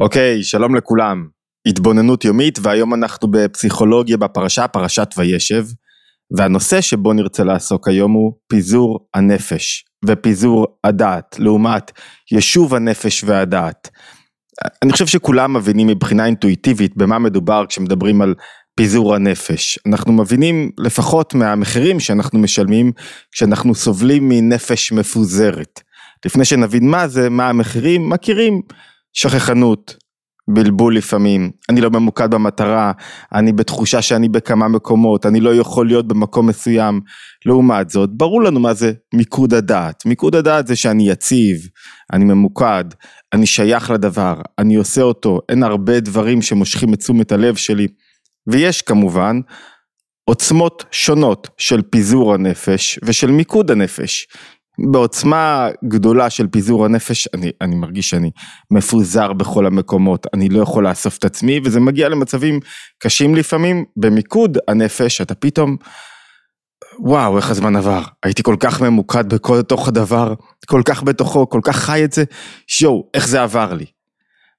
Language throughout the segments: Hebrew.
אוקיי, שלום לכולם. התבוננות יומית, והיום אנחנו בפסיכולוגיה בפרשה, פרשת וישב, והנושא שבו נרצה לעסוק היום הוא פיזור הנפש ופיזור הדעת, לעומת יישוב הנפש והדעת. אני חושב שכולם מבינים מבחינה אינטואיטיבית במה מדובר כשמדברים על פיזור הנפש. אנחנו מבינים לפחות מהמחירים שאנחנו משלמים כשאנחנו סובלים מנפש מפוזרת. לפני שנבין מה זה, מה המחירים, מכירים שכחנות, בלבול לפעמים, אני לא ממוקד במטרה, אני בתחושה שאני בכמה מקומות, אני לא יכול להיות במקום מסוים. לעומת זאת, ברור לנו מה זה מיקוד הדעת. מיקוד הדעת זה שאני יציב, אני ממוקד, אני שייך לדבר, אני עושה אותו, אין הרבה דברים שמושכים את תשומת הלב שלי. ויש כמובן עוצמות שונות של פיזור הנפש ושל מיקוד הנפש. בעוצמה גדולה של פיזור הנפש, אני, אני מרגיש שאני מפוזר בכל המקומות, אני לא יכול לאסוף את עצמי, וזה מגיע למצבים קשים לפעמים, במיקוד הנפש, אתה פתאום, וואו, איך הזמן עבר, הייתי כל כך ממוקד בכל תוך הדבר, כל כך בתוכו, כל כך חי את זה, שואו, איך זה עבר לי.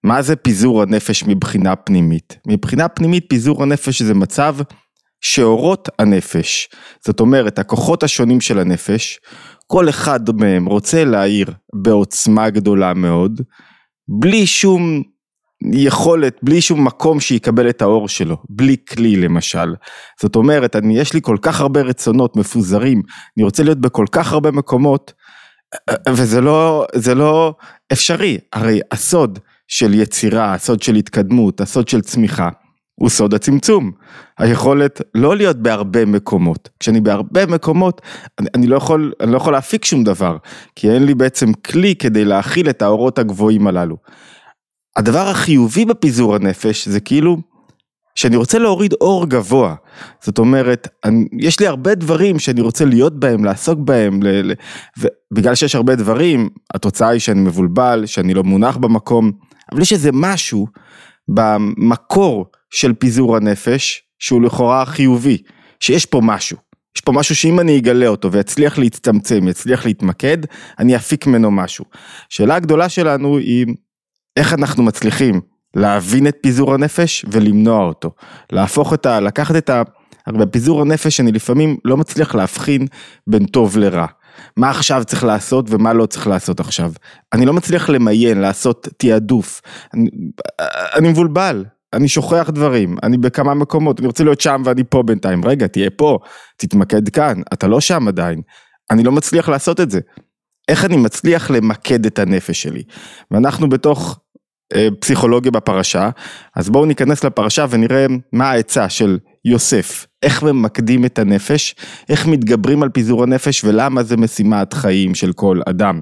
מה זה פיזור הנפש מבחינה פנימית? מבחינה פנימית פיזור הנפש זה מצב שאורות הנפש, זאת אומרת הכוחות השונים של הנפש, כל אחד מהם רוצה להעיר בעוצמה גדולה מאוד, בלי שום יכולת, בלי שום מקום שיקבל את האור שלו, בלי כלי למשל. זאת אומרת, אני, יש לי כל כך הרבה רצונות מפוזרים, אני רוצה להיות בכל כך הרבה מקומות, וזה לא, זה לא אפשרי. הרי הסוד של יצירה, הסוד של התקדמות, הסוד של צמיחה, הוא סוד הצמצום. היכולת לא להיות בהרבה מקומות. כשאני בהרבה מקומות, אני, אני, לא יכול, אני לא יכול להפיק שום דבר, כי אין לי בעצם כלי כדי להכיל את האורות הגבוהים הללו. הדבר החיובי בפיזור הנפש זה כאילו שאני רוצה להוריד אור גבוה. זאת אומרת, אני, יש לי הרבה דברים שאני רוצה להיות בהם, לעסוק בהם, ל, ל, ובגלל שיש הרבה דברים, התוצאה היא שאני מבולבל, שאני לא מונח במקום, אבל יש איזה משהו במקור של פיזור הנפש, שהוא לכאורה חיובי, שיש פה משהו. יש פה משהו שאם אני אגלה אותו ויצליח להצטמצם, יצליח להתמקד, אני אפיק ממנו משהו. שאלה הגדולה שלנו היא איך אנחנו מצליחים להבין את פיזור הנפש ולמנוע אותו. להפוך את ה... לקחת את ה... הרי בפיזור הנפש אני לפעמים לא מצליח להבחין בין טוב לרע. מה עכשיו צריך לעשות ומה לא צריך לעשות עכשיו. אני לא מצליח למיין, לעשות תעדוף. אני, אני מבולבל, אני שוכח דברים, אני בכמה מקומות, אני רוצה להיות שם ואני פה בינתיים, רגע תהיה פה, תתמקד כאן, אתה לא שם עדיין, אני לא מצליח לעשות את זה. איך אני מצליח למקד את הנפש שלי? ואנחנו בתוך אה, פסיכולוגיה בפרשה, אז בואו ניכנס לפרשה ונראה מה העצה של יוסף, איך ממקדים את הנפש, איך מתגברים על פיזור הנפש ולמה זה משימת חיים של כל אדם.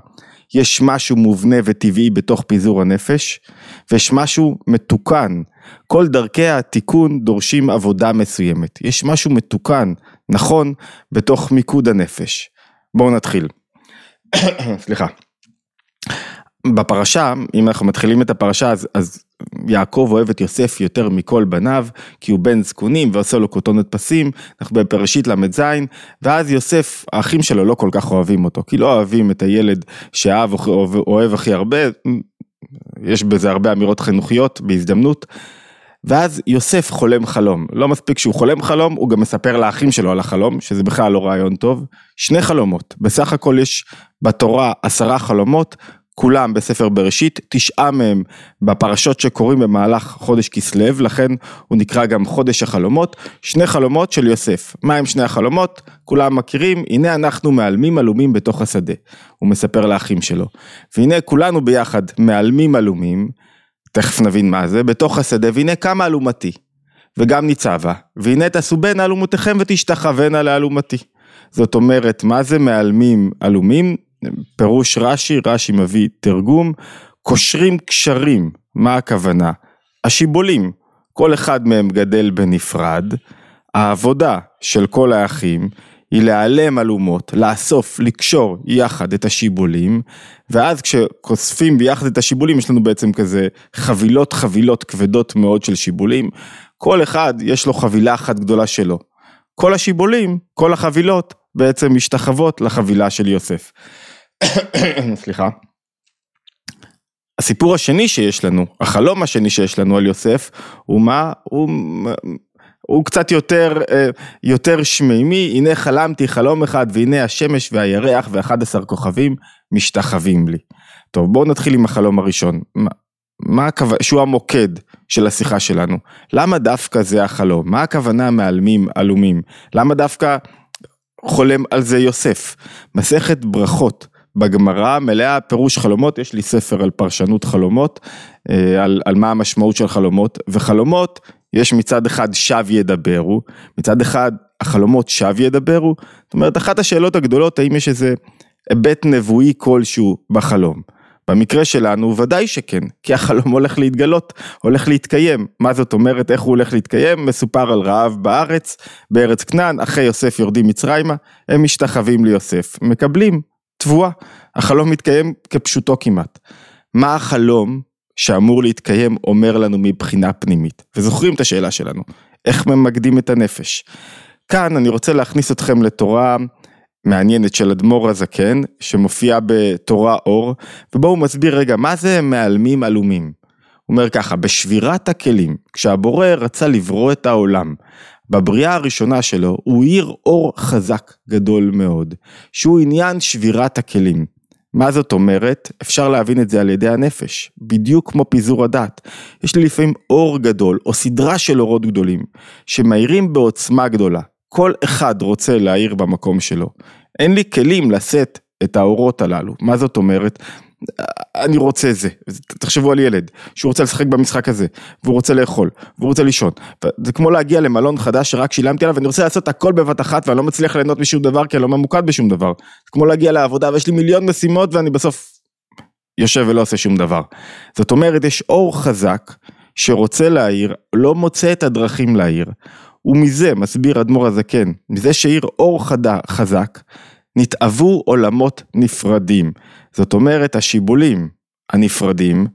יש משהו מובנה וטבעי בתוך פיזור הנפש, ויש משהו מתוקן. כל דרכי התיקון דורשים עבודה מסוימת. יש משהו מתוקן, נכון, בתוך מיקוד הנפש. בואו נתחיל. סליחה. בפרשה, אם אנחנו מתחילים את הפרשה, אז, אז יעקב אוהב את יוסף יותר מכל בניו, כי הוא בן זקונים ועושה לו כותונת פסים, אנחנו בפרשית ל"ז, ואז יוסף, האחים שלו לא כל כך אוהבים אותו, כי לא אוהבים את הילד שאהב אוהב, אוהב הכי הרבה, יש בזה הרבה אמירות חינוכיות בהזדמנות. ואז יוסף חולם חלום, לא מספיק שהוא חולם חלום, הוא גם מספר לאחים שלו על החלום, שזה בכלל לא רעיון טוב. שני חלומות, בסך הכל יש בתורה עשרה חלומות, כולם בספר בראשית, תשעה מהם בפרשות שקורים במהלך חודש כסלו, לכן הוא נקרא גם חודש החלומות, שני חלומות של יוסף. מה הם שני החלומות? כולם מכירים, הנה אנחנו מעלמים עלומים בתוך השדה, הוא מספר לאחים שלו. והנה כולנו ביחד מעלמים עלומים, תכף נבין מה זה, בתוך השדה, והנה קמה אלומתי, וגם ניצבה, והנה בין אלומותיכם ותשתחוונה לאלומתי. זאת אומרת, מה זה מעלמים עלומים? פירוש רש"י, רש"י מביא תרגום, קושרים קשרים, מה הכוונה? השיבולים, כל אחד מהם גדל בנפרד, העבודה של כל האחים היא להיעלם אלומות, לאסוף, לקשור יחד את השיבולים, ואז כשכוספים ביחד את השיבולים יש לנו בעצם כזה חבילות חבילות כבדות מאוד של שיבולים, כל אחד יש לו חבילה אחת גדולה שלו. כל השיבולים, כל החבילות, בעצם משתחוות לחבילה של יוסף. סליחה. הסיפור השני שיש לנו, החלום השני שיש לנו על יוסף, הוא מה? הוא, הוא קצת יותר, אה, יותר שמימי, הנה חלמתי חלום אחד והנה השמש והירח ואחד עשר כוכבים משתחווים לי. טוב בואו נתחיל עם החלום הראשון, מה, מה הכוונה, שהוא המוקד של השיחה שלנו, למה דווקא זה החלום, מה הכוונה מעלמים עלומים, למה דווקא חולם על זה יוסף, מסכת ברכות. בגמרא מלאה פירוש חלומות, יש לי ספר על פרשנות חלומות, אה, על, על מה המשמעות של חלומות, וחלומות, יש מצד אחד שב ידברו, מצד אחד החלומות שב ידברו, זאת אומרת אחת השאלות הגדולות האם יש איזה היבט נבואי כלשהו בחלום. במקרה שלנו ודאי שכן, כי החלום הולך להתגלות, הולך להתקיים. מה זאת אומרת, איך הוא הולך להתקיים? מסופר על רעב בארץ, בארץ כנען, אחרי יוסף יורדים מצרימה, הם משתחווים ליוסף, מקבלים תבואה, החלום מתקיים כפשוטו כמעט. מה החלום שאמור להתקיים אומר לנו מבחינה פנימית? וזוכרים את השאלה שלנו, איך ממקדים את הנפש? כאן אני רוצה להכניס אתכם לתורה מעניינת של אדמו"ר הזקן, שמופיעה בתורה אור, ובו הוא מסביר רגע, מה זה מעלמים עלומים? הוא אומר ככה, בשבירת הכלים, כשהבורא רצה לברוא את העולם, בבריאה הראשונה שלו הוא האיר אור חזק גדול מאוד, שהוא עניין שבירת הכלים. מה זאת אומרת? אפשר להבין את זה על ידי הנפש, בדיוק כמו פיזור הדת. יש לי לפעמים אור גדול, או סדרה של אורות גדולים, שמאירים בעוצמה גדולה. כל אחד רוצה להאיר במקום שלו. אין לי כלים לשאת את האורות הללו. מה זאת אומרת? אני רוצה זה, תחשבו על ילד שהוא רוצה לשחק במשחק הזה, והוא רוצה לאכול, והוא רוצה לישון, זה כמו להגיע למלון חדש שרק שילמתי עליו ואני רוצה לעשות הכל בבת אחת ואני לא מצליח ליהנות משום דבר כי אני לא ממוקד בשום דבר, זה כמו להגיע לעבודה ויש לי מיליון משימות ואני בסוף יושב ולא עושה שום דבר. זאת אומרת יש אור חזק שרוצה להעיר, לא מוצא את הדרכים להעיר, ומזה, מסביר אדמו"ר הזקן, מזה שהעיר אור חדה, חזק, נתאבו עולמות נפרדים. זאת אומרת, השיבולים הנפרדים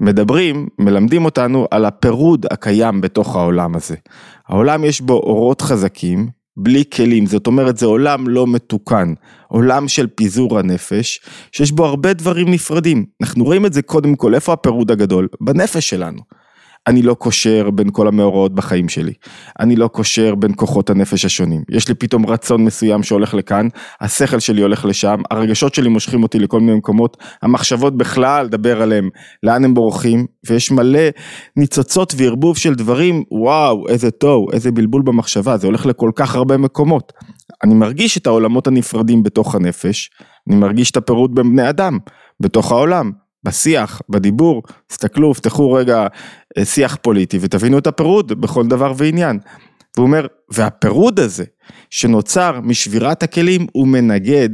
מדברים, מלמדים אותנו על הפירוד הקיים בתוך העולם הזה. העולם יש בו אורות חזקים, בלי כלים, זאת אומרת זה עולם לא מתוקן, עולם של פיזור הנפש, שיש בו הרבה דברים נפרדים. אנחנו רואים את זה קודם כל, איפה הפירוד הגדול? בנפש שלנו. אני לא קושר בין כל המאורעות בחיים שלי, אני לא קושר בין כוחות הנפש השונים, יש לי פתאום רצון מסוים שהולך לכאן, השכל שלי הולך לשם, הרגשות שלי מושכים אותי לכל מיני מקומות, המחשבות בכלל, דבר עליהם, לאן הם בורחים, ויש מלא ניצוצות וערבוב של דברים, וואו, איזה טוב, איזה בלבול במחשבה, זה הולך לכל כך הרבה מקומות. אני מרגיש את העולמות הנפרדים בתוך הנפש, אני מרגיש את הפירוד בין בני אדם, בתוך העולם. בשיח, בדיבור, תסתכלו, פתחו רגע אה, שיח פוליטי ותבינו את הפירוד בכל דבר ועניין. והוא אומר, והפירוד הזה שנוצר משבירת הכלים הוא מנגד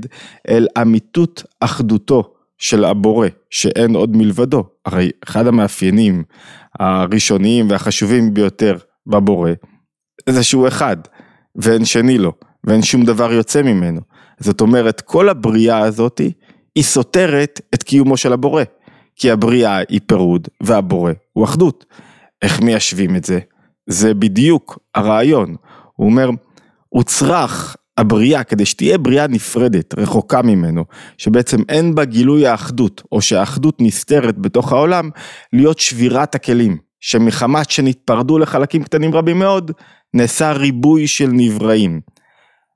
אל אמיתות אחדותו של הבורא, שאין עוד מלבדו. הרי אחד המאפיינים הראשוניים והחשובים ביותר בבורא, זה שהוא אחד, ואין שני לו, ואין שום דבר יוצא ממנו. זאת אומרת, כל הבריאה הזאתי, היא סותרת את קיומו של הבורא. כי הבריאה היא פירוד והבורא הוא אחדות. איך מיישבים את זה? זה בדיוק הרעיון. הוא אומר, הוצרך הבריאה כדי שתהיה בריאה נפרדת, רחוקה ממנו, שבעצם אין בה גילוי האחדות, או שהאחדות נסתרת בתוך העולם, להיות שבירת הכלים, שמחמת שנתפרדו לחלקים קטנים רבים מאוד, נעשה ריבוי של נבראים.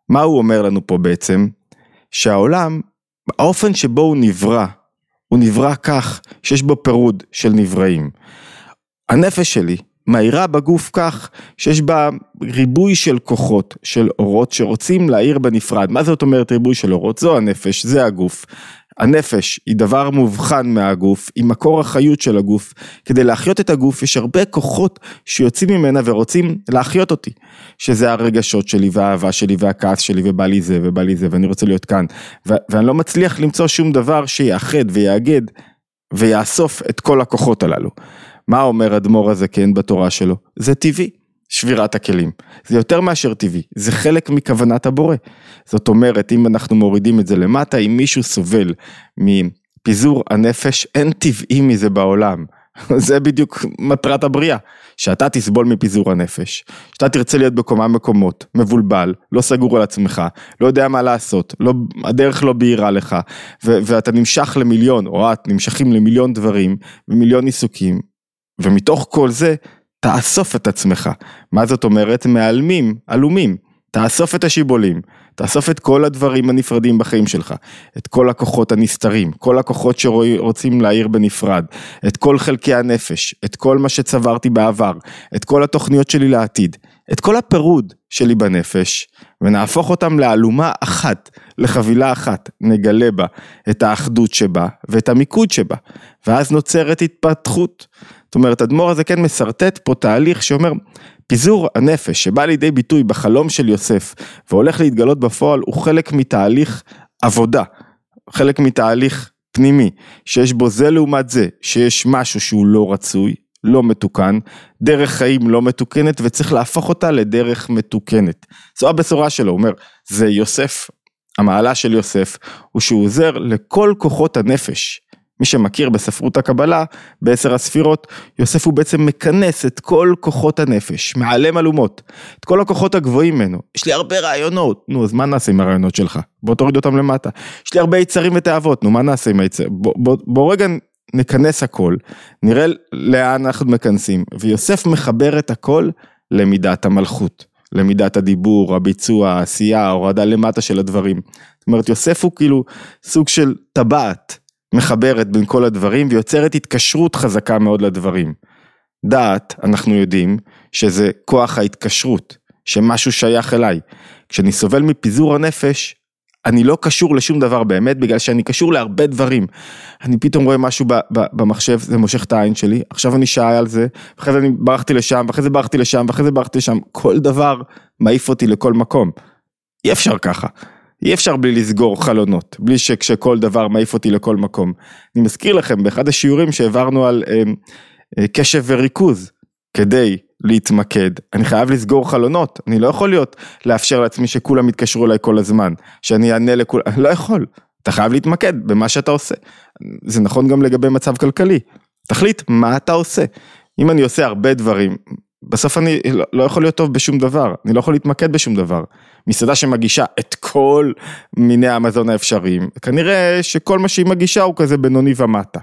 מה הוא אומר לנו פה בעצם? שהעולם, האופן שבו הוא נברא, הוא נברא כך שיש בו פירוד של נבראים. הנפש שלי מאירה בגוף כך שיש בה ריבוי של כוחות, של אורות שרוצים להאיר בנפרד. מה זאת אומרת ריבוי של אורות? זו הנפש, זה הגוף. הנפש היא דבר מובחן מהגוף, היא מקור החיות של הגוף. כדי להחיות את הגוף יש הרבה כוחות שיוצאים ממנה ורוצים להחיות אותי. שזה הרגשות שלי והאהבה שלי והכעס שלי ובא לי זה ובא לי זה ואני רוצה להיות כאן. ו- ואני לא מצליח למצוא שום דבר שיאחד ויאגד ויאסוף את כל הכוחות הללו. מה אומר אדמו"ר הזקן בתורה שלו? זה טבעי. שבירת הכלים. זה יותר מאשר טבעי, זה חלק מכוונת הבורא. זאת אומרת, אם אנחנו מורידים את זה למטה, אם מישהו סובל מפיזור הנפש, אין טבעי מזה בעולם. זה בדיוק מטרת הבריאה, שאתה תסבול מפיזור הנפש, שאתה תרצה להיות בקומה מקומות, מבולבל, לא סגור על עצמך, לא יודע מה לעשות, לא, הדרך לא בהירה לך, ו- ואתה נמשך למיליון, או את נמשכים למיליון דברים, ומיליון עיסוקים, ומתוך כל זה, תאסוף את עצמך. מה זאת אומרת? מעלמים, עלומים. תאסוף את השיבולים, תאסוף את כל הדברים הנפרדים בחיים שלך, את כל הכוחות הנסתרים, כל הכוחות שרוצים להעיר בנפרד, את כל חלקי הנפש, את כל מה שצברתי בעבר, את כל התוכניות שלי לעתיד, את כל הפירוד שלי בנפש, ונהפוך אותם לאלומה אחת, לחבילה אחת, נגלה בה את האחדות שבה ואת המיקוד שבה, ואז נוצרת התפתחות. זאת אומרת, אדמו"ר הזה כן משרטט פה תהליך שאומר, פיזור הנפש שבא לידי ביטוי בחלום של יוסף והולך להתגלות בפועל הוא חלק מתהליך עבודה, חלק מתהליך פנימי, שיש בו זה לעומת זה, שיש משהו שהוא לא רצוי, לא מתוקן, דרך חיים לא מתוקנת וצריך להפוך אותה לדרך מתוקנת. זו הבשורה שלו, הוא אומר, זה יוסף, המעלה של יוסף הוא שהוא עוזר לכל כוחות הנפש מי שמכיר בספרות הקבלה, בעשר הספירות, יוסף הוא בעצם מכנס את כל כוחות הנפש, מעלם אלומות, את כל הכוחות הגבוהים ממנו. יש לי הרבה רעיונות, נו אז מה נעשה עם הרעיונות שלך? בוא תוריד אותם למטה. יש לי הרבה יצרים ותאוות, נו מה נעשה עם היצרים? בוא, בוא, בוא רגע נכנס הכל, נראה לאן אנחנו מכנסים, ויוסף מחבר את הכל למידת המלכות. למידת הדיבור, הביצוע, העשייה, ההורדה למטה של הדברים. זאת אומרת, יוסף הוא כאילו סוג של טבעת מחברת בין כל הדברים ויוצרת התקשרות חזקה מאוד לדברים. דעת, אנחנו יודעים שזה כוח ההתקשרות, שמשהו שייך אליי. כשאני סובל מפיזור הנפש, אני לא קשור לשום דבר באמת, בגלל שאני קשור להרבה דברים. אני פתאום רואה משהו במחשב, זה מושך את העין שלי, עכשיו אני שעה על זה, אחרי זה אני ברחתי לשם, ואחרי זה ברחתי לשם, ואחרי זה ברחתי לשם, כל דבר מעיף אותי לכל מקום. אי אפשר ככה. אי אפשר בלי לסגור חלונות, בלי שכשכל דבר מעיף אותי לכל מקום. אני מזכיר לכם, באחד השיעורים שהעברנו על אה, אה, קשב וריכוז, כדי להתמקד, אני חייב לסגור חלונות, אני לא יכול להיות, לאפשר לעצמי שכולם יתקשרו אליי כל הזמן, שאני אענה לכולם, אני לא יכול, אתה חייב להתמקד במה שאתה עושה. זה נכון גם לגבי מצב כלכלי, תחליט מה אתה עושה. אם אני עושה הרבה דברים, בסוף אני לא, לא יכול להיות טוב בשום דבר, אני לא יכול להתמקד בשום דבר. מסעדה שמגישה את כל מיני המזון האפשריים, כנראה שכל מה שהיא מגישה הוא כזה בינוני ומטה.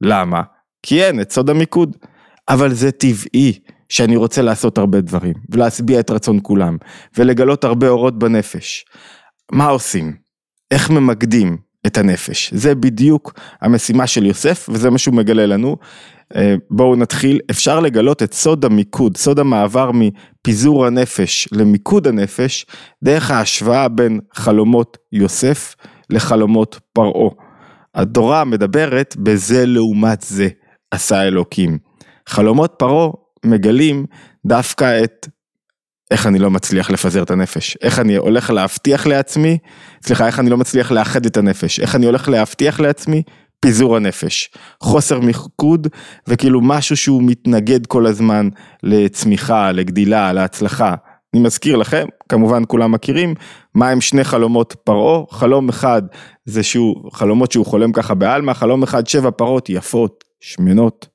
למה? כי אין את סוד המיקוד. אבל זה טבעי שאני רוצה לעשות הרבה דברים, ולהשביע את רצון כולם, ולגלות הרבה אורות בנפש. מה עושים? איך ממקדים את הנפש? זה בדיוק המשימה של יוסף, וזה מה שהוא מגלה לנו. אה, בואו נתחיל, אפשר לגלות את סוד המיקוד, סוד המעבר מפיזור הנפש למיקוד הנפש, דרך ההשוואה בין חלומות יוסף לחלומות פרעה. התורה מדברת בזה לעומת זה עשה אלוקים. חלומות פרעה מגלים דווקא את איך אני לא מצליח לפזר את הנפש, איך אני הולך להבטיח לעצמי, סליחה, איך אני לא מצליח לאחד את הנפש, איך אני הולך להבטיח לעצמי? פיזור הנפש, חוסר מיקוד וכאילו משהו שהוא מתנגד כל הזמן לצמיחה, לגדילה, להצלחה. אני מזכיר לכם, כמובן כולם מכירים, מה הם שני חלומות פרעה, חלום אחד זה שהוא, חלומות שהוא חולם ככה בעלמא, חלום אחד שבע פרות יפות, שמנות,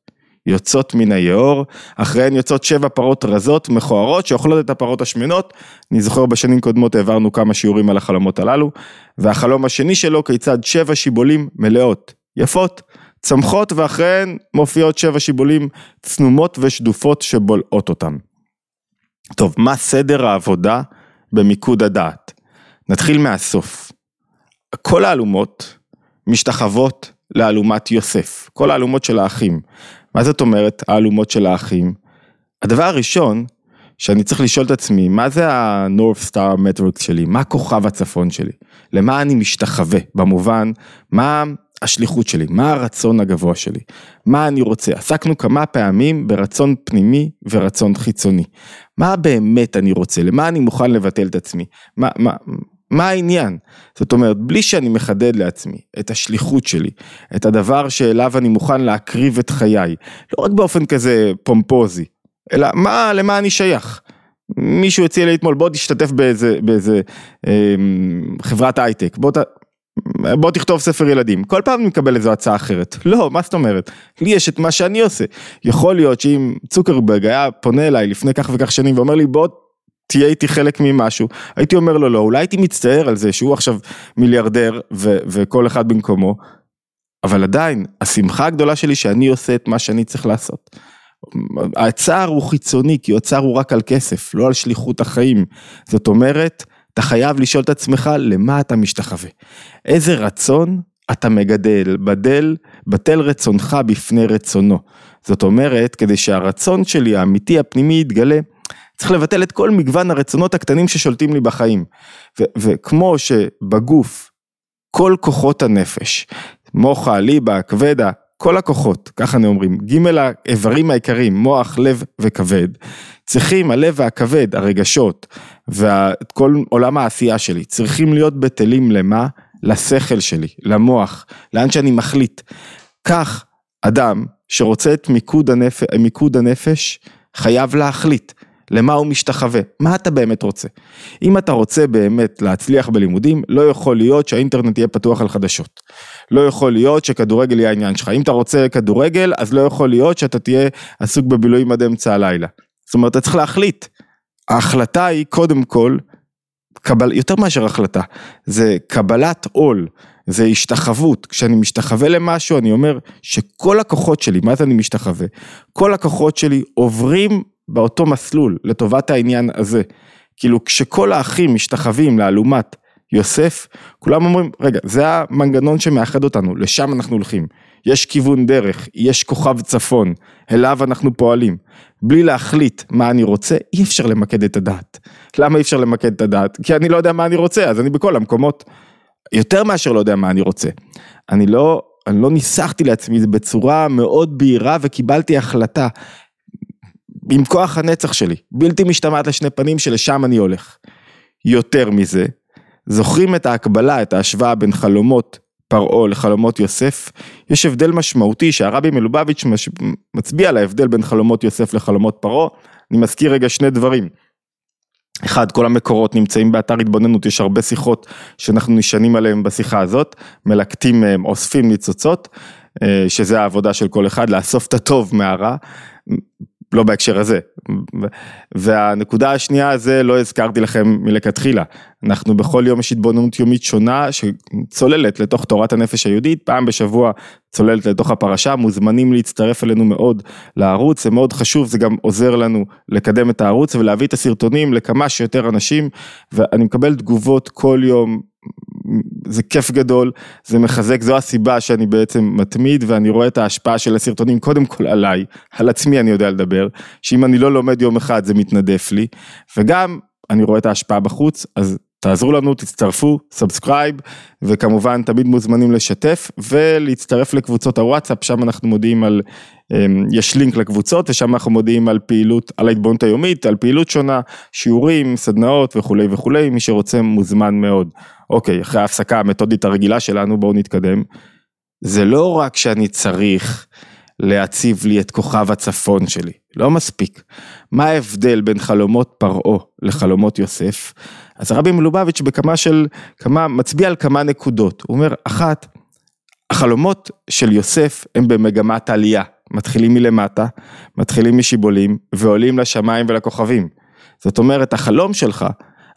יוצאות מן היאור, אחריהן יוצאות שבע פרות רזות, מכוערות, שאוכלות את הפרות השמנות. אני זוכר בשנים קודמות העברנו כמה שיעורים על החלומות הללו. והחלום השני שלו, כיצד שבע שיבולים מלאות, יפות, צמחות, ואחריהן מופיעות שבע שיבולים צנומות ושדופות שבולעות אותם. טוב, מה סדר העבודה במיקוד הדעת? נתחיל מהסוף. כל האלומות משתחוות לאלומת יוסף, כל האלומות של האחים. מה זאת אומרת האלומות של האחים? הדבר הראשון שאני צריך לשאול את עצמי, מה זה ה-North Star Metrics שלי? מה כוכב הצפון שלי? למה אני משתחווה? במובן, מה השליחות שלי? מה הרצון הגבוה שלי? מה אני רוצה? עסקנו כמה פעמים ברצון פנימי ורצון חיצוני. מה באמת אני רוצה? למה אני מוכן לבטל את עצמי? מה, מה, מה העניין? זאת אומרת, בלי שאני מחדד לעצמי את השליחות שלי, את הדבר שאליו אני מוכן להקריב את חיי, לא רק באופן כזה פומפוזי, אלא מה, למה אני שייך? מישהו הציע לי אתמול, בוא תשתתף באיזה, באיזה אה, חברת הייטק, בוא ת... בוא תכתוב ספר ילדים, כל פעם אני מקבל איזו הצעה אחרת, לא, מה זאת אומרת, לי יש את מה שאני עושה, יכול להיות שאם צוקרברג היה פונה אליי לפני כך וכך שנים ואומר לי בוא תהיה איתי חלק ממשהו, הייתי אומר לו לא, אולי הייתי מצטער על זה שהוא עכשיו מיליארדר ו- וכל אחד במקומו, אבל עדיין, השמחה הגדולה שלי שאני עושה את מה שאני צריך לעשות. הצער הוא חיצוני, כי הצער הוא רק על כסף, לא על שליחות החיים. זאת אומרת, אתה חייב לשאול את עצמך למה אתה משתחווה. איזה רצון אתה מגדל, בדל, בטל רצונך בפני רצונו. זאת אומרת, כדי שהרצון שלי האמיתי הפנימי יתגלה, צריך לבטל את כל מגוון הרצונות הקטנים ששולטים לי בחיים. ו- וכמו שבגוף, כל כוחות הנפש, מוחה, ליבה, כבדה, כל הכוחות, ככה אני אומרים, ג' האיברים העיקריים, מוח, לב וכבד, צריכים, הלב והכבד, הרגשות, וכל עולם העשייה שלי, צריכים להיות בטלים למה? לשכל שלי, למוח, לאן שאני מחליט. כך, אדם שרוצה את מיקוד, הנפ... מיקוד הנפש, חייב להחליט. למה הוא משתחווה, מה אתה באמת רוצה. אם אתה רוצה באמת להצליח בלימודים, לא יכול להיות שהאינטרנט יהיה פתוח על חדשות. לא יכול להיות שכדורגל יהיה העניין שלך. אם אתה רוצה כדורגל, אז לא יכול להיות שאתה תהיה עסוק בבילויים עד אמצע הלילה. זאת אומרת, אתה צריך להחליט. ההחלטה היא קודם כל, קבל, יותר מאשר החלטה, זה קבלת עול, זה השתחוות. כשאני משתחווה למשהו, אני אומר שכל הכוחות שלי, מה זה אני משתחווה? כל הכוחות שלי עוברים באותו מסלול לטובת העניין הזה. כאילו כשכל האחים משתחווים לאלומת יוסף, כולם אומרים, רגע, זה המנגנון שמאחד אותנו, לשם אנחנו הולכים. יש כיוון דרך, יש כוכב צפון, אליו אנחנו פועלים. בלי להחליט מה אני רוצה, אי אפשר למקד את הדעת. למה אי אפשר למקד את הדעת? כי אני לא יודע מה אני רוצה, אז אני בכל המקומות, יותר מאשר לא יודע מה אני רוצה. אני לא, אני לא ניסחתי לעצמי זה בצורה מאוד בהירה וקיבלתי החלטה. עם כוח הנצח שלי, בלתי משתמעת לשני פנים שלשם אני הולך. יותר מזה, זוכרים את ההקבלה, את ההשוואה בין חלומות פרעה לחלומות יוסף? יש הבדל משמעותי שהרבי מלובביץ' מצביע על ההבדל בין חלומות יוסף לחלומות פרעה. אני מזכיר רגע שני דברים. אחד, כל המקורות נמצאים באתר התבוננות, יש הרבה שיחות שאנחנו נשענים עליהן בשיחה הזאת, מלקטים, אוספים ניצוצות, אה, שזה העבודה של כל אחד, לאסוף את הטוב מהרע. לא בהקשר הזה. והנקודה השנייה זה לא הזכרתי לכם מלכתחילה. אנחנו בכל יום יש התבוננות יומית שונה שצוללת לתוך תורת הנפש היהודית, פעם בשבוע צוללת לתוך הפרשה, מוזמנים להצטרף אלינו מאוד לערוץ, זה מאוד חשוב, זה גם עוזר לנו לקדם את הערוץ ולהביא את הסרטונים לכמה שיותר אנשים, ואני מקבל תגובות כל יום זה כיף גדול, זה מחזק, זו הסיבה שאני בעצם מתמיד ואני רואה את ההשפעה של הסרטונים קודם כל עליי, על עצמי אני יודע לדבר, שאם אני לא לומד יום אחד זה מתנדף לי, וגם אני רואה את ההשפעה בחוץ, אז תעזרו לנו, תצטרפו, subscribe, וכמובן תמיד מוזמנים לשתף ולהצטרף לקבוצות הוואטסאפ, שם אנחנו מודיעים על, אמ, יש לינק לקבוצות ושם אנחנו מודיעים על פעילות, על ההתבוננות היומית, על פעילות שונה, שיעורים, סדנאות וכולי וכולי, מי שרוצה מוזמן מאוד. אוקיי, אחרי ההפסקה המתודית הרגילה שלנו, בואו נתקדם. זה לא רק שאני צריך להציב לי את כוכב הצפון שלי, לא מספיק. מה ההבדל בין חלומות פרעה לחלומות יוסף? אז הרבי מלובביץ' בכמה של, כמה, מצביע על כמה נקודות. הוא אומר, אחת, החלומות של יוסף הם במגמת עלייה. מתחילים מלמטה, מתחילים משיבולים ועולים לשמיים ולכוכבים. זאת אומרת, החלום שלך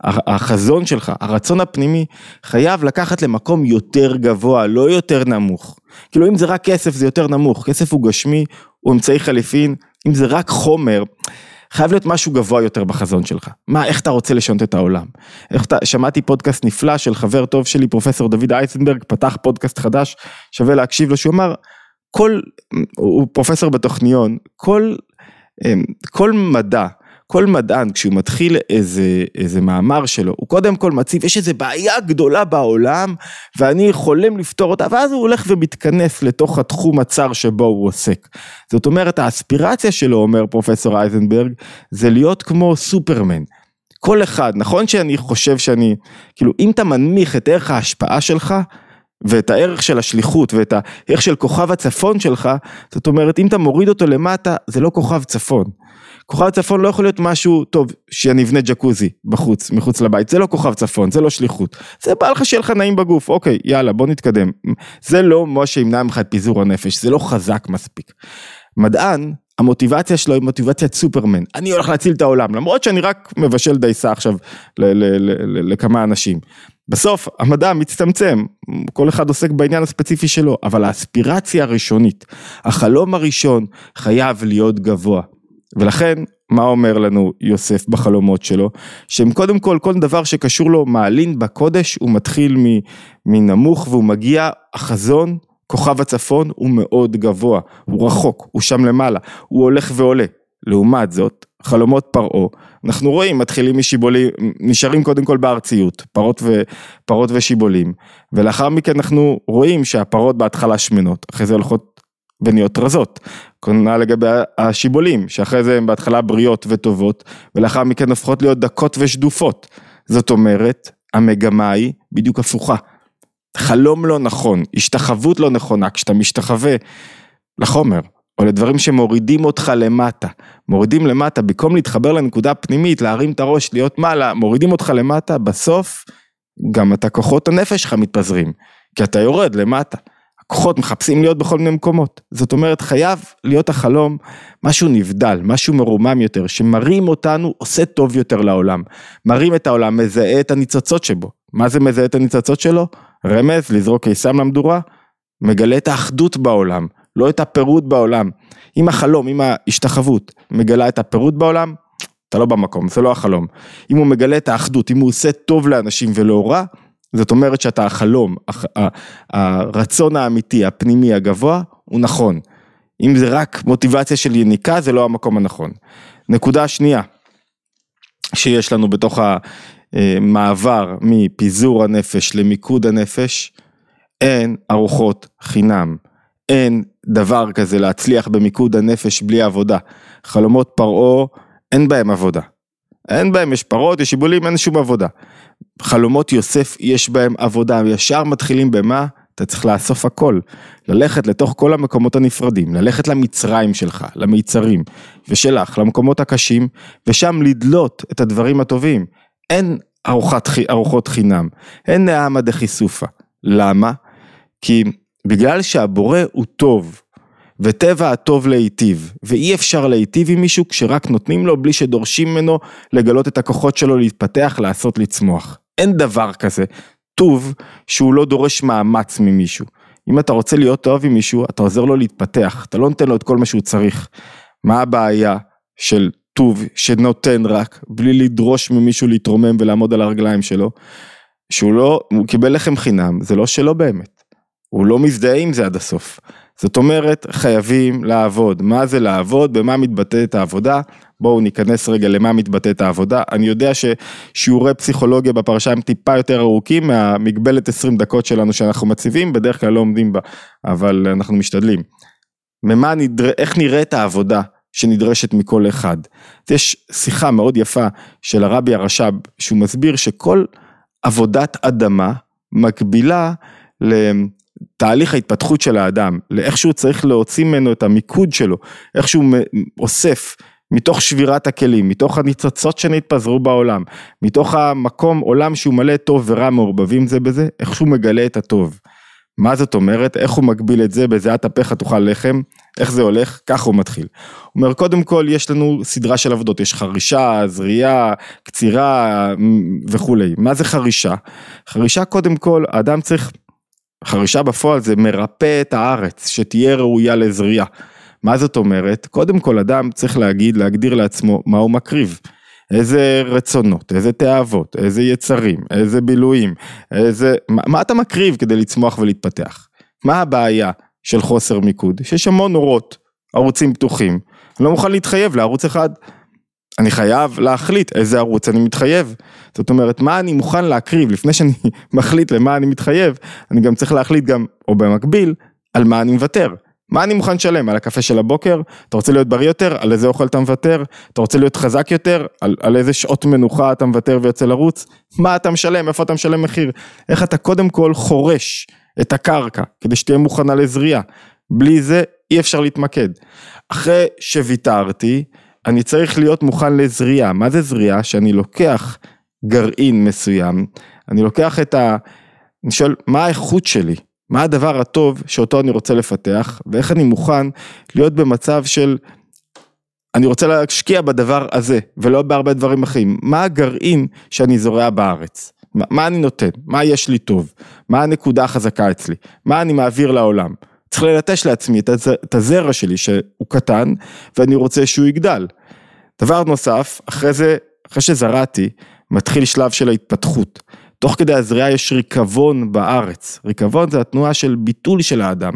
החזון שלך, הרצון הפנימי, חייב לקחת למקום יותר גבוה, לא יותר נמוך. כאילו אם זה רק כסף זה יותר נמוך, כסף הוא גשמי, הוא אמצעי חליפין, אם זה רק חומר, חייב להיות משהו גבוה יותר בחזון שלך. מה, איך אתה רוצה לשנות את העולם? איך אתה, שמעתי פודקאסט נפלא של חבר טוב שלי, פרופסור דוד אייסנברג, פתח פודקאסט חדש, שווה להקשיב לו, שהוא אמר, כל, הוא פרופסור בטכניון, כל, אמ, כל מדע כל מדען כשהוא מתחיל איזה, איזה מאמר שלו, הוא קודם כל מציב, יש איזה בעיה גדולה בעולם ואני חולם לפתור אותה, ואז הוא הולך ומתכנס לתוך התחום הצר שבו הוא עוסק. זאת אומרת, האספירציה שלו, אומר פרופסור אייזנברג, זה להיות כמו סופרמן. כל אחד, נכון שאני חושב שאני, כאילו, אם אתה מנמיך את ערך ההשפעה שלך, ואת הערך של השליחות ואת הערך של כוכב הצפון שלך, זאת אומרת אם אתה מוריד אותו למטה זה לא כוכב צפון. כוכב צפון לא יכול להיות משהו, טוב, שאני אבנה ג'קוזי בחוץ, מחוץ לבית, זה לא כוכב צפון, זה לא שליחות, זה בא לך שיהיה לך נעים בגוף, אוקיי, יאללה, בוא נתקדם. זה לא מה שימנע ממך את פיזור הנפש, זה לא חזק מספיק. מדען, המוטיבציה שלו היא מוטיבציית סופרמן, אני הולך להציל את העולם, למרות שאני רק מבשל דייסה עכשיו לכמה אנשים. בסוף המדע מצטמצם, כל אחד עוסק בעניין הספציפי שלו, אבל האספירציה הראשונית, החלום הראשון חייב להיות גבוה. ולכן, מה אומר לנו יוסף בחלומות שלו? שהם קודם כל, כל דבר שקשור לו מעלין בקודש, הוא מתחיל מנמוך והוא מגיע, החזון, כוכב הצפון הוא מאוד גבוה, הוא רחוק, הוא שם למעלה, הוא הולך ועולה. לעומת זאת, חלומות פרעה, אנחנו רואים, מתחילים משיבולים, נשארים קודם כל בארציות, פרות, ו, פרות ושיבולים, ולאחר מכן אנחנו רואים שהפרות בהתחלה שמנות, אחרי זה הולכות ונהיות רזות, כנ"ל לגבי השיבולים, שאחרי זה הן בהתחלה בריאות וטובות, ולאחר מכן הופכות להיות דקות ושדופות. זאת אומרת, המגמה היא בדיוק הפוכה. חלום לא נכון, השתחוות לא נכונה, כשאתה משתחווה לחומר, או לדברים שמורידים אותך למטה. מורידים למטה, במקום להתחבר לנקודה הפנימית, להרים את הראש, להיות מעלה, מורידים אותך למטה, בסוף גם אתה כוחות הנפש שלך מתפזרים, כי אתה יורד למטה. הכוחות מחפשים להיות בכל מיני מקומות. זאת אומרת, חייב להיות החלום משהו נבדל, משהו מרומם יותר, שמרים אותנו, עושה טוב יותר לעולם. מרים את העולם, מזהה את הניצוצות שבו. מה זה מזהה את הניצוצות שלו? רמז, לזרוק קיסם למדורה, מגלה את האחדות בעולם. לא את הפירוד בעולם. אם החלום, אם ההשתחוות מגלה את הפירוד בעולם, אתה לא במקום, זה לא החלום. אם הוא מגלה את האחדות, אם הוא עושה טוב לאנשים ולא רע, זאת אומרת שאתה החלום, הרצון האמיתי, הפנימי, הגבוה, הוא נכון. אם זה רק מוטיבציה של יניקה, זה לא המקום הנכון. נקודה שנייה שיש לנו בתוך המעבר מפיזור הנפש למיקוד הנפש, אין ארוחות חינם. אין דבר כזה להצליח במיקוד הנפש בלי עבודה. חלומות פרעה, אין בהם עבודה. אין בהם, יש פרות, יש שיבולים, אין שום עבודה. חלומות יוסף, יש בהם עבודה, ישר מתחילים במה? אתה צריך לאסוף הכל, ללכת לתוך כל המקומות הנפרדים, ללכת למצרים שלך, למיצרים, ושלך, למקומות הקשים, ושם לדלות את הדברים הטובים. אין ארוחת, ארוחות חינם, אין נעמה דחיסופה. למה? כי בגלל שהבורא הוא טוב, וטבע הטוב להיטיב, ואי אפשר להיטיב עם מישהו כשרק נותנים לו בלי שדורשים ממנו לגלות את הכוחות שלו להתפתח, לעשות, לצמוח. אין דבר כזה. טוב שהוא לא דורש מאמץ ממישהו. אם אתה רוצה להיות טוב עם מישהו, אתה עוזר לו להתפתח, אתה לא נותן לו את כל מה שהוא צריך. מה הבעיה של טוב שנותן רק, בלי לדרוש ממישהו להתרומם ולעמוד על הרגליים שלו? שהוא לא, הוא קיבל לחם חינם, זה לא שלו באמת. הוא לא מזדהה עם זה עד הסוף. זאת אומרת, חייבים לעבוד. מה זה לעבוד? במה מתבטאת העבודה? בואו ניכנס רגע למה מתבטאת העבודה. אני יודע ששיעורי פסיכולוגיה בפרשה הם טיפה יותר ארוכים מהמגבלת 20 דקות שלנו שאנחנו מציבים, בדרך כלל לא עומדים בה, אבל אנחנו משתדלים. ממה נדר... איך נראית העבודה שנדרשת מכל אחד. יש שיחה מאוד יפה של הרבי הרש"ב, שהוא מסביר שכל עבודת אדמה מקבילה תהליך ההתפתחות של האדם, לאיך שהוא צריך להוציא ממנו את המיקוד שלו, איך שהוא אוסף מתוך שבירת הכלים, מתוך הניצוצות שנתפזרו בעולם, מתוך המקום עולם שהוא מלא טוב ורע מעורבבים זה בזה, איך שהוא מגלה את הטוב. מה זאת אומרת, איך הוא מגביל את זה, בזיעת אפיך תאכל לחם, איך זה הולך, ככה הוא מתחיל. הוא אומר, קודם כל יש לנו סדרה של עבודות, יש חרישה, זריעה, קצירה וכולי. מה זה חרישה? חרישה קודם כל, האדם צריך חרישה בפועל זה מרפא את הארץ, שתהיה ראויה לזריעה. מה זאת אומרת? קודם כל אדם צריך להגיד, להגדיר לעצמו מה הוא מקריב. איזה רצונות, איזה תאוות, איזה יצרים, איזה בילויים, איזה... מה, מה אתה מקריב כדי לצמוח ולהתפתח? מה הבעיה של חוסר מיקוד? שיש המון אורות, ערוצים פתוחים. אני לא מוכן להתחייב לערוץ אחד. אני חייב להחליט איזה ערוץ אני מתחייב. זאת אומרת, מה אני מוכן להקריב לפני שאני מחליט למה אני מתחייב, אני גם צריך להחליט גם, או במקביל, על מה אני מוותר. מה אני מוכן לשלם? על הקפה של הבוקר? אתה רוצה להיות בריא יותר? על איזה אוכל אתה מוותר? אתה רוצה להיות חזק יותר? על, על איזה שעות מנוחה אתה מוותר ויוצא לרוץ? מה אתה משלם? איפה אתה משלם מחיר? איך אתה קודם כל חורש את הקרקע כדי שתהיה מוכנה לזריעה. בלי זה אי אפשר להתמקד. אחרי שוויתרתי, אני צריך להיות מוכן לזריעה. מה זה זריעה? שאני לוקח גרעין מסוים, אני לוקח את ה... אני שואל, מה האיכות שלי? מה הדבר הטוב שאותו אני רוצה לפתח, ואיך אני מוכן להיות במצב של אני רוצה להשקיע בדבר הזה, ולא בהרבה דברים אחרים. מה הגרעין שאני זורע בארץ? מה, מה אני נותן? מה יש לי טוב? מה הנקודה החזקה אצלי? מה אני מעביר לעולם? צריך ללטש לעצמי את, הז, את הזרע שלי שהוא קטן, ואני רוצה שהוא יגדל. דבר נוסף, אחרי זה, אחרי שזרעתי, מתחיל שלב של ההתפתחות. תוך כדי הזריעה יש ריקבון בארץ. ריקבון זה התנועה של ביטול של האדם.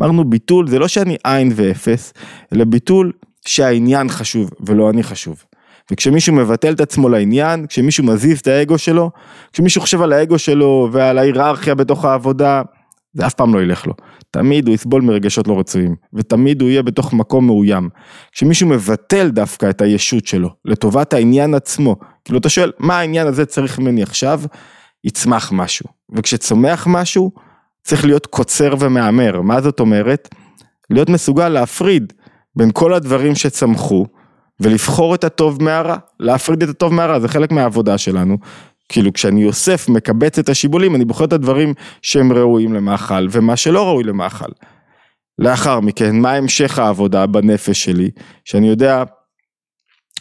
אמרנו ביטול זה לא שאני עין ואפס, אלא ביטול שהעניין חשוב ולא אני חשוב. וכשמישהו מבטל את עצמו לעניין, כשמישהו מזיז את האגו שלו, כשמישהו חושב על האגו שלו ועל ההיררכיה בתוך העבודה, זה אף פעם לא ילך לו. תמיד הוא יסבול מרגשות לא רצויים, ותמיד הוא יהיה בתוך מקום מאוים. כשמישהו מבטל דווקא את הישות שלו, לטובת העניין עצמו, כאילו אתה שואל, מה העניין הזה צריך ממני עכשיו? יצמח משהו. וכשצומח משהו, צריך להיות קוצר ומהמר. מה זאת אומרת? להיות מסוגל להפריד בין כל הדברים שצמחו, ולבחור את הטוב מהרע, להפריד את הטוב מהרע, זה חלק מהעבודה שלנו. כאילו כשאני אוסף, מקבץ את השיבולים, אני בוחר את הדברים שהם ראויים למאכל, ומה שלא ראוי למאכל. לאחר מכן, מה המשך העבודה בנפש שלי, שאני יודע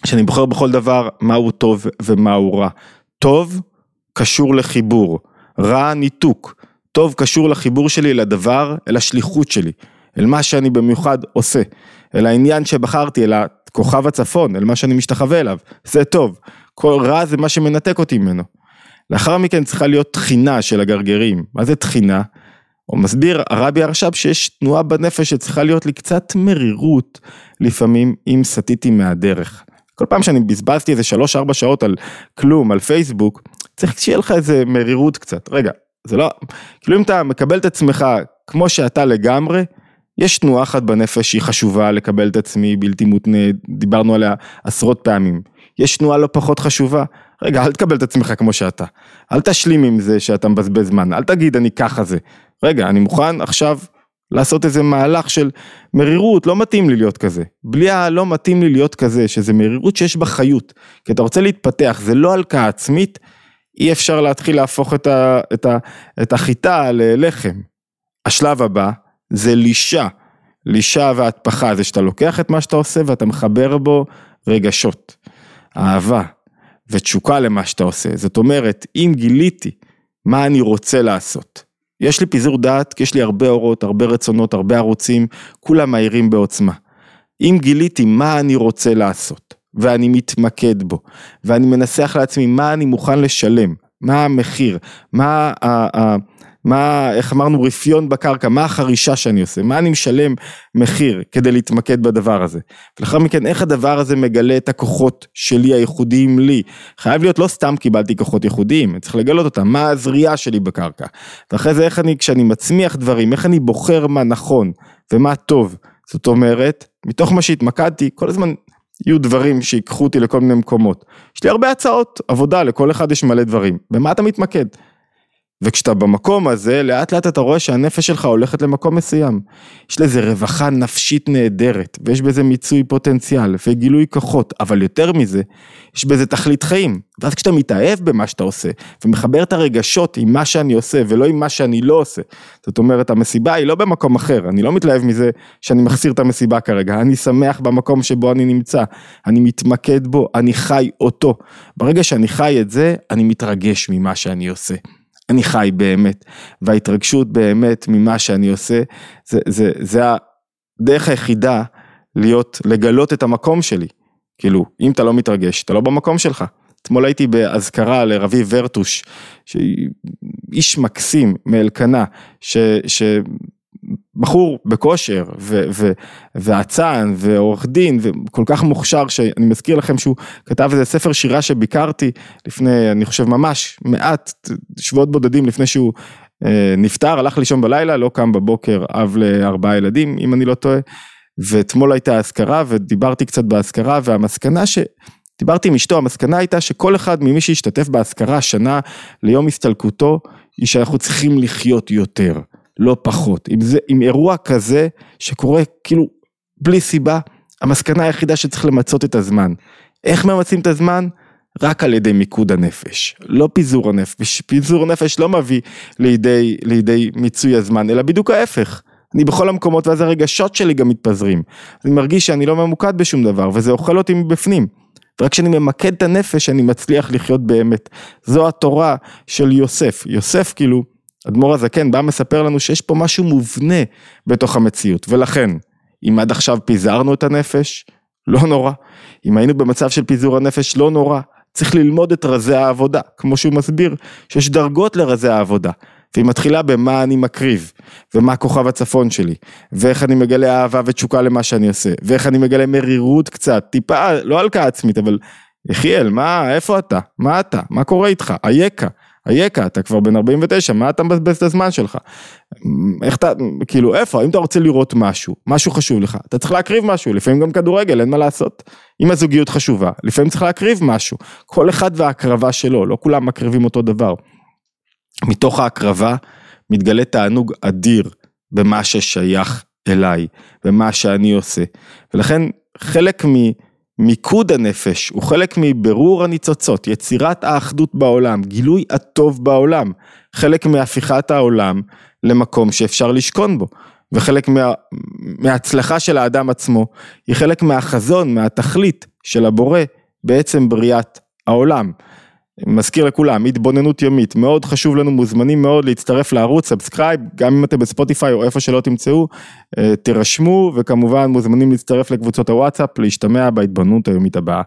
שאני בוחר בכל דבר מהו טוב ומהו רע. טוב קשור לחיבור, רע ניתוק, טוב קשור לחיבור שלי לדבר, אל השליחות שלי, אל מה שאני במיוחד עושה, אל העניין שבחרתי, אל כוכב הצפון, אל מה שאני משתחווה אליו, זה טוב, כל רע זה מה שמנתק אותי ממנו. לאחר מכן צריכה להיות תחינה של הגרגרים, מה זה תחינה? הוא מסביר הרבי הרש"ב שיש תנועה בנפש שצריכה להיות לי קצת מרירות לפעמים אם סטיתי מהדרך. כל פעם שאני בזבזתי איזה 3-4 שעות על כלום, על פייסבוק, צריך שיהיה לך איזה מרירות קצת. רגע, זה לא, כאילו אם אתה מקבל את עצמך כמו שאתה לגמרי, יש תנועה אחת בנפש שהיא חשובה לקבל את עצמי בלתי מותנה, דיברנו עליה עשרות פעמים. יש תנועה לא פחות חשובה, רגע אל תקבל את עצמך כמו שאתה, אל תשלים עם זה שאתה מבזבז זמן, אל תגיד אני ככה זה, רגע אני מוכן עכשיו לעשות איזה מהלך של מרירות, לא מתאים לי להיות כזה. בלי הלא מתאים לי להיות כזה, שזה מרירות שיש בה חיות. כי אתה רוצה להתפתח, זה לא הלקאה עצמית, אי אפשר להתחיל להפוך את, ה, את, ה, את החיטה ללחם. השלב הבא זה לישה. לישה והטפחה זה שאתה לוקח את מה שאתה עושה ואתה מחבר בו רגשות, אהבה ותשוקה למה שאתה עושה. זאת אומרת, אם גיליתי מה אני רוצה לעשות, יש לי פיזור דעת, כי יש לי הרבה אורות, הרבה רצונות, הרבה ערוצים, כולם מהירים בעוצמה. אם גיליתי מה אני רוצה לעשות, ואני מתמקד בו, ואני מנסח לעצמי מה אני מוכן לשלם, מה המחיר, מה ה... מה, איך אמרנו, רפיון בקרקע, מה החרישה שאני עושה, מה אני משלם מחיר כדי להתמקד בדבר הזה. ולאחר מכן, איך הדבר הזה מגלה את הכוחות שלי, הייחודיים לי. חייב להיות לא סתם קיבלתי כוחות ייחודיים, אני צריך לגלות אותם, מה הזריעה שלי בקרקע. ואחרי זה, איך אני, כשאני מצמיח דברים, איך אני בוחר מה נכון ומה טוב. זאת אומרת, מתוך מה שהתמקדתי, כל הזמן יהיו דברים שיקחו אותי לכל מיני מקומות. יש לי הרבה הצעות עבודה, לכל אחד יש מלא דברים. במה אתה מתמקד? וכשאתה במקום הזה, לאט לאט אתה רואה שהנפש שלך הולכת למקום מסוים. יש לזה רווחה נפשית נהדרת, ויש בזה מיצוי פוטנציאל, וגילוי כוחות, אבל יותר מזה, יש בזה תכלית חיים. ואז כשאתה מתאהב במה שאתה עושה, ומחבר את הרגשות עם מה שאני עושה, ולא עם מה שאני לא עושה, זאת אומרת, המסיבה היא לא במקום אחר, אני לא מתלהב מזה שאני מחסיר את המסיבה כרגע, אני שמח במקום שבו אני נמצא, אני מתמקד בו, אני חי אותו. ברגע שאני חי את זה, אני מתרגש ממה שאני עושה. אני חי באמת, וההתרגשות באמת ממה שאני עושה, זה, זה, זה הדרך היחידה להיות, לגלות את המקום שלי. כאילו, אם אתה לא מתרגש, אתה לא במקום שלך. אתמול הייתי באזכרה לרביב ורטוש, איש מקסים מאלקנה, ש, ש, בחור בכושר ואצן ועורך דין וכל כך מוכשר שאני מזכיר לכם שהוא כתב איזה ספר שירה שביקרתי לפני אני חושב ממש מעט שבועות בודדים לפני שהוא אה, נפטר הלך לישון בלילה לא קם בבוקר אב לארבעה ילדים אם אני לא טועה ואתמול הייתה אזכרה ודיברתי קצת באזכרה והמסקנה ש... דיברתי עם אשתו, המסקנה הייתה שכל אחד ממי שהשתתף באזכרה השנה ליום הסתלקותו, היא שאנחנו צריכים לחיות יותר. לא פחות. אם זה, עם אירוע כזה שקורה כאילו בלי סיבה, המסקנה היחידה שצריך למצות את הזמן. איך ממצים את הזמן? רק על ידי מיקוד הנפש, לא פיזור הנפש, פיזור הנפש לא מביא לידי, לידי מיצוי הזמן, אלא בדיוק ההפך. אני בכל המקומות ואז הרגשות שלי גם מתפזרים. אני מרגיש שאני לא ממוקד בשום דבר וזה אוכל אותי מבפנים. ורק כשאני ממקד את הנפש אני מצליח לחיות באמת. זו התורה של יוסף. יוסף כאילו, אדמו"ר הזקן בא מספר לנו שיש פה משהו מובנה בתוך המציאות ולכן אם עד עכשיו פיזרנו את הנפש, לא נורא. אם היינו במצב של פיזור הנפש, לא נורא. צריך ללמוד את רזי העבודה, כמו שהוא מסביר, שיש דרגות לרזי העבודה. והיא מתחילה במה אני מקריב, ומה כוכב הצפון שלי, ואיך אני מגלה אהבה ותשוקה למה שאני עושה, ואיך אני מגלה מרירות קצת, טיפה, לא הלקאה עצמית, אבל יחיאל, מה, איפה אתה? מה אתה? מה קורה איתך? אייכה. אייכה, אתה כבר בן 49, מה אתה מבזבז את הזמן שלך? איך אתה, כאילו, איפה? אם אתה רוצה לראות משהו, משהו חשוב לך, אתה צריך להקריב משהו, לפעמים גם כדורגל, אין מה לעשות. אם הזוגיות חשובה, לפעמים צריך להקריב משהו. כל אחד וההקרבה שלו, לא כולם מקריבים אותו דבר. מתוך ההקרבה מתגלה תענוג אדיר במה ששייך אליי, במה שאני עושה. ולכן חלק ממיקוד הנפש הוא חלק מבירור הניצוצות, יצירת האחדות בעולם, גילוי הטוב בעולם, חלק מהפיכת העולם למקום שאפשר לשכון בו. וחלק מה, מההצלחה של האדם עצמו היא חלק מהחזון, מהתכלית של הבורא בעצם בריאת העולם. מזכיר לכולם, התבוננות יומית, מאוד חשוב לנו, מוזמנים מאוד להצטרף לערוץ, subscribe, גם אם אתם בספוטיפיי או איפה שלא תמצאו, אה, תירשמו וכמובן מוזמנים להצטרף לקבוצות הוואטסאפ, להשתמע בהתבוננות היומית הבאה.